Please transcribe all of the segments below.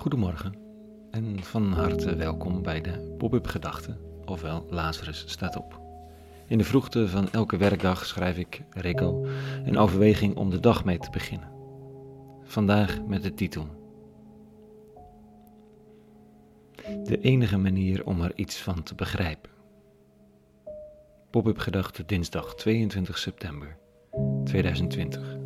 Goedemorgen en van harte welkom bij de Pop-up Gedachten, ofwel Lazarus staat op. In de vroegte van elke werkdag schrijf ik, Rico, een overweging om de dag mee te beginnen. Vandaag met de titel De enige manier om er iets van te begrijpen. Pop-up Gedachten dinsdag 22 september 2020.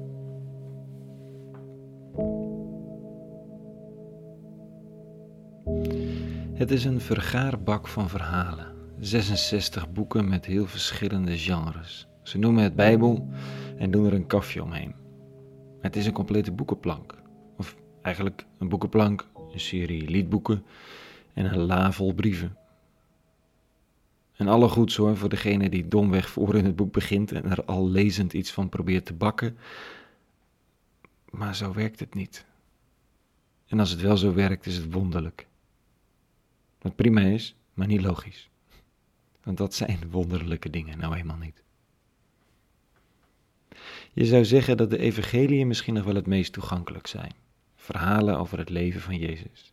Het is een vergaarbak van verhalen. 66 boeken met heel verschillende genres. Ze noemen het Bijbel en doen er een kafje omheen. Het is een complete boekenplank. Of eigenlijk een boekenplank, een serie liedboeken en een la vol brieven. En alle goeds hoor voor degene die domweg voor in het boek begint en er al lezend iets van probeert te bakken. Maar zo werkt het niet. En als het wel zo werkt, is het wonderlijk. Wat prima is, maar niet logisch. Want dat zijn wonderlijke dingen nou eenmaal niet. Je zou zeggen dat de evangeliën misschien nog wel het meest toegankelijk zijn. Verhalen over het leven van Jezus.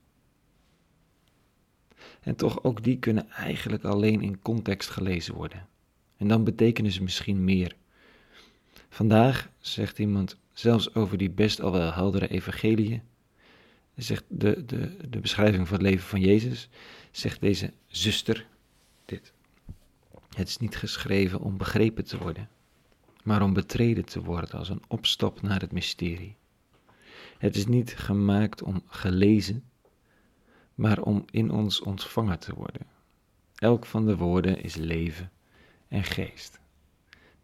En toch ook die kunnen eigenlijk alleen in context gelezen worden. En dan betekenen ze misschien meer. Vandaag zegt iemand, zelfs over die best al wel heldere evangeliën, zegt de, de, de beschrijving van het leven van Jezus, zegt deze zuster dit. Het is niet geschreven om begrepen te worden, maar om betreden te worden als een opstap naar het mysterie. Het is niet gemaakt om gelezen, maar om in ons ontvangen te worden. Elk van de woorden is leven en geest.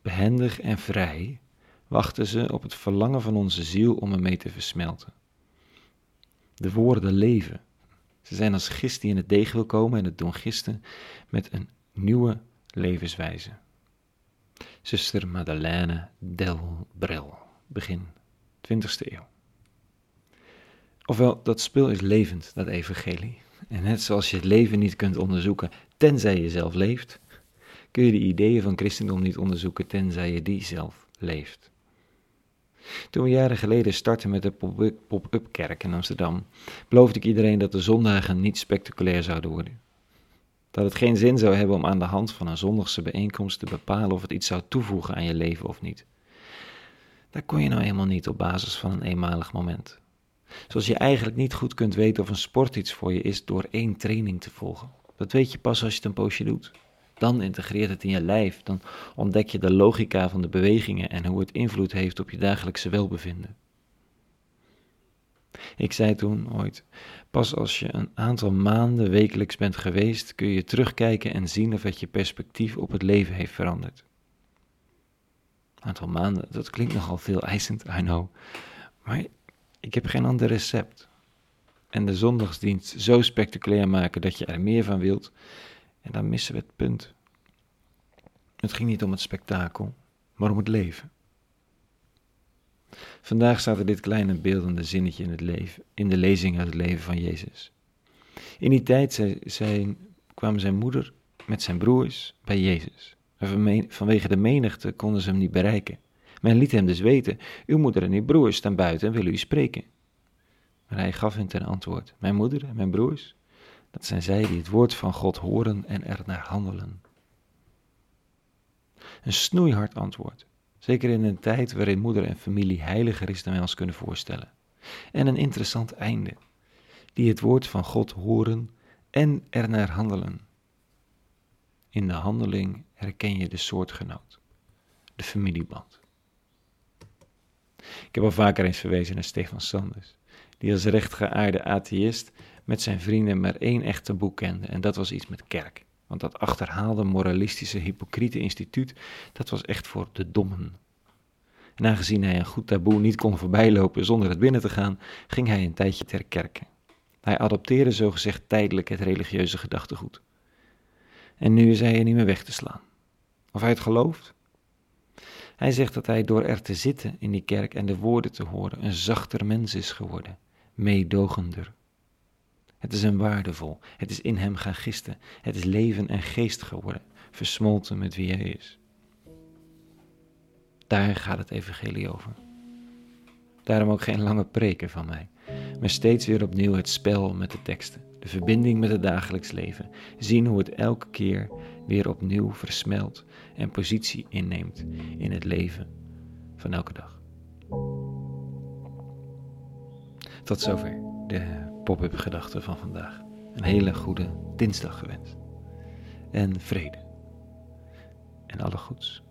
Behendig en vrij wachten ze op het verlangen van onze ziel om ermee te versmelten. De woorden leven. Ze zijn als gist die in het deeg wil komen en het doen gisten met een nieuwe levenswijze. Zuster Madeleine Del Brel, begin 20e eeuw. Ofwel, dat spul is levend, dat evangelie. En net zoals je het leven niet kunt onderzoeken tenzij je zelf leeft, kun je de ideeën van christendom niet onderzoeken tenzij je die zelf leeft. Toen we jaren geleden startten met de pop-up kerk in Amsterdam, beloofde ik iedereen dat de zondagen niet spectaculair zouden worden. Dat het geen zin zou hebben om aan de hand van een zondagse bijeenkomst te bepalen of het iets zou toevoegen aan je leven of niet. Dat kon je nou eenmaal niet op basis van een eenmalig moment. Zoals je eigenlijk niet goed kunt weten of een sport iets voor je is door één training te volgen. Dat weet je pas als je het een poosje doet. Dan integreert het in je lijf, dan ontdek je de logica van de bewegingen en hoe het invloed heeft op je dagelijkse welbevinden. Ik zei toen ooit: Pas als je een aantal maanden wekelijks bent geweest, kun je terugkijken en zien of het je perspectief op het leven heeft veranderd. Een aantal maanden, dat klinkt nogal veel eisend, I know. Maar ik heb geen ander recept. En de zondagsdienst zo spectaculair maken dat je er meer van wilt, en dan missen we het punt. Het ging niet om het spektakel, maar om het leven. Vandaag staat er dit kleine beeldende zinnetje in, het leven, in de lezing uit het leven van Jezus. In die tijd zijn, kwam zijn moeder met zijn broers bij Jezus. vanwege de menigte konden ze hem niet bereiken. Men liet hem dus weten: Uw moeder en uw broers staan buiten en willen u spreken. Maar hij gaf hen ten antwoord: Mijn moeder en mijn broers, dat zijn zij die het woord van God horen en er naar handelen. Een snoeihard antwoord. Zeker in een tijd waarin moeder en familie heiliger is dan wij ons kunnen voorstellen. En een interessant einde. Die het woord van God horen en er naar handelen. In de handeling herken je de soortgenoot, de familieband. Ik heb al vaker eens verwezen naar Stefan Sanders, die als rechtgeaarde atheïst met zijn vrienden maar één echte boek kende en dat was iets met kerk. Want dat achterhaalde moralistische hypocriete instituut, dat was echt voor de dommen. En aangezien hij een goed taboe niet kon voorbijlopen zonder het binnen te gaan, ging hij een tijdje ter kerke. Hij adopteerde zogezegd tijdelijk het religieuze gedachtegoed. En nu is hij er niet meer weg te slaan. Of hij het gelooft? Hij zegt dat hij door er te zitten in die kerk en de woorden te horen een zachter mens is geworden, meedogender. Het is hem waardevol, het is in hem gaan gisten, het is leven en geest geworden, versmolten met wie hij is. Daar gaat het evangelie over. Daarom ook geen lange preken van mij, maar steeds weer opnieuw het spel met de teksten, de verbinding met het dagelijks leven, zien hoe het elke keer weer opnieuw versmelt en positie inneemt in het leven van elke dag. Tot zover de pop-up gedachten van vandaag. Een hele goede dinsdag gewenst. En vrede. En alle goeds.